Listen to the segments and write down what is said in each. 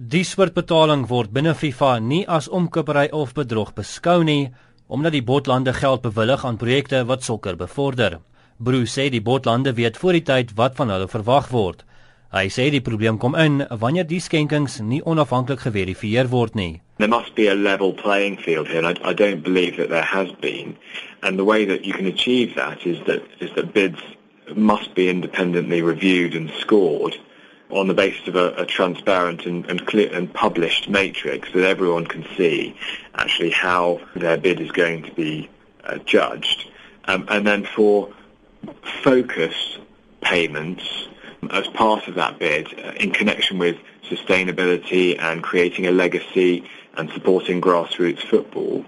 Die soort betaling word binne FIFA nie as omkopery of bedrog beskou nie, omdat die botlande geld bewillig aan projekte wat sokker bevorder. Bruce sê die botlande weet voor die tyd wat van hulle verwag word. Hy sê die probleem kom in wanneer die skenkings nie onafhanklik geverifieer word nie. There must be a level playing field here. I, I don't believe that there has been. And the way that you can achieve that is that is that bids must be independently reviewed and scored on the basis of a, a transparent and, and clear and published matrix that everyone can see actually how their bid is going to be uh, judged. Um, and then for focus payments as part of that bid uh, in connection with sustainability and creating a legacy and supporting grassroots football,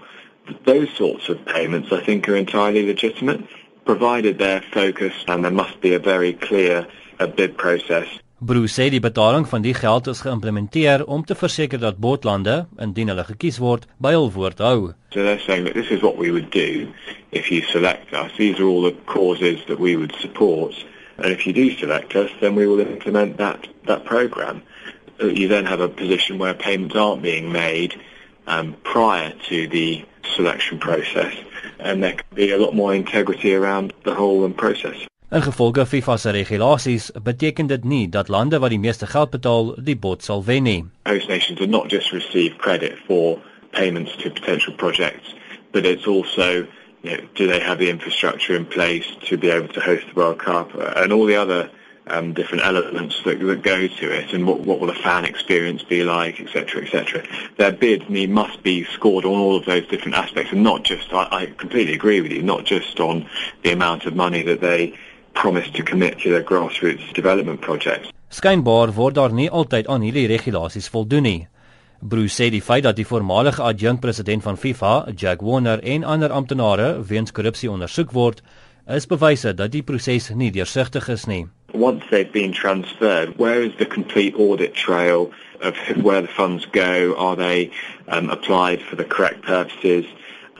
those sorts of payments I think are entirely legitimate provided they're focused and there must be a very clear a bid process. Bruce sê die betaling van die geld is geïmplementeer om te verseker dat botlande, indien hulle gekies word, by hul woord hou. So they're saying that this is what we would do if you select us. These are all the causes that we would support. And if you do select us, then we will implement that, that program. Uh, you then have a position where payments aren't being made um, prior to the selection process. And there can be a lot more integrity around the whole process. In gevolge FIFA se regulasies beteken dit nie dat lande wat die meeste geld betaal die bot sal wen nie. Host nations do not just receive credit for payments to potential projects, but it's also you know, do they have the infrastructure in place to be able to host the World Cup and all the other um, different elements that, that go to it and what, what will the fan experience be like, etc., etc. Their bid need, must be scored on all of those different aspects and not just, I, I completely agree with you, not just on the amount of money that they promise to commit to their grassroots development projects. Skynbaar word daar nie altyd aan hierdie regulasies voldoen nie. Bruce sê die feit dat die voormalige adjunkpresident van FIFA, Jack Warner en ander amptenare weens korrupsie ondersoek word, is bewyse dat die proses nie deursigtig is nie. Once they've been transferred, where is the complete audit trail of where the funds go? Are they um, applied for the correct purposes?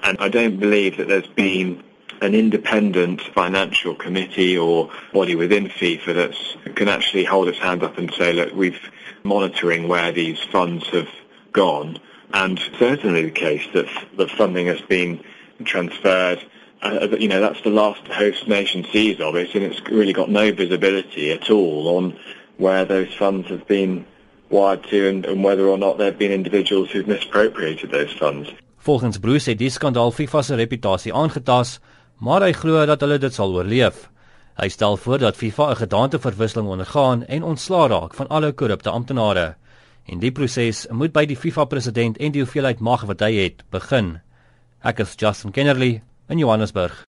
And I don't believe that there's been an independent financial committee or body within FIFA that can actually hold its hand up and say, look, we've monitoring where these funds have gone. And certainly the case that the funding has been transferred. Uh, you know, that's the last host nation sees of it, and it's really got no visibility at all on where those funds have been wired to and, and whether or not there have been individuals who've misappropriated those funds. Volgens Bruce het die skandaal FIFA se reputasie aangetast maar hy glo dat hulle dit sal oorleef. Hy stel voor dat FIFA 'n gedaanteverwisseling ondergaan en ontslaa raak van alle korrupte amptenare. En die proses moet by die FIFA president en die hoeveelheid mag wat hy het begin. Ek is Justin Kennerly in Johannesburg.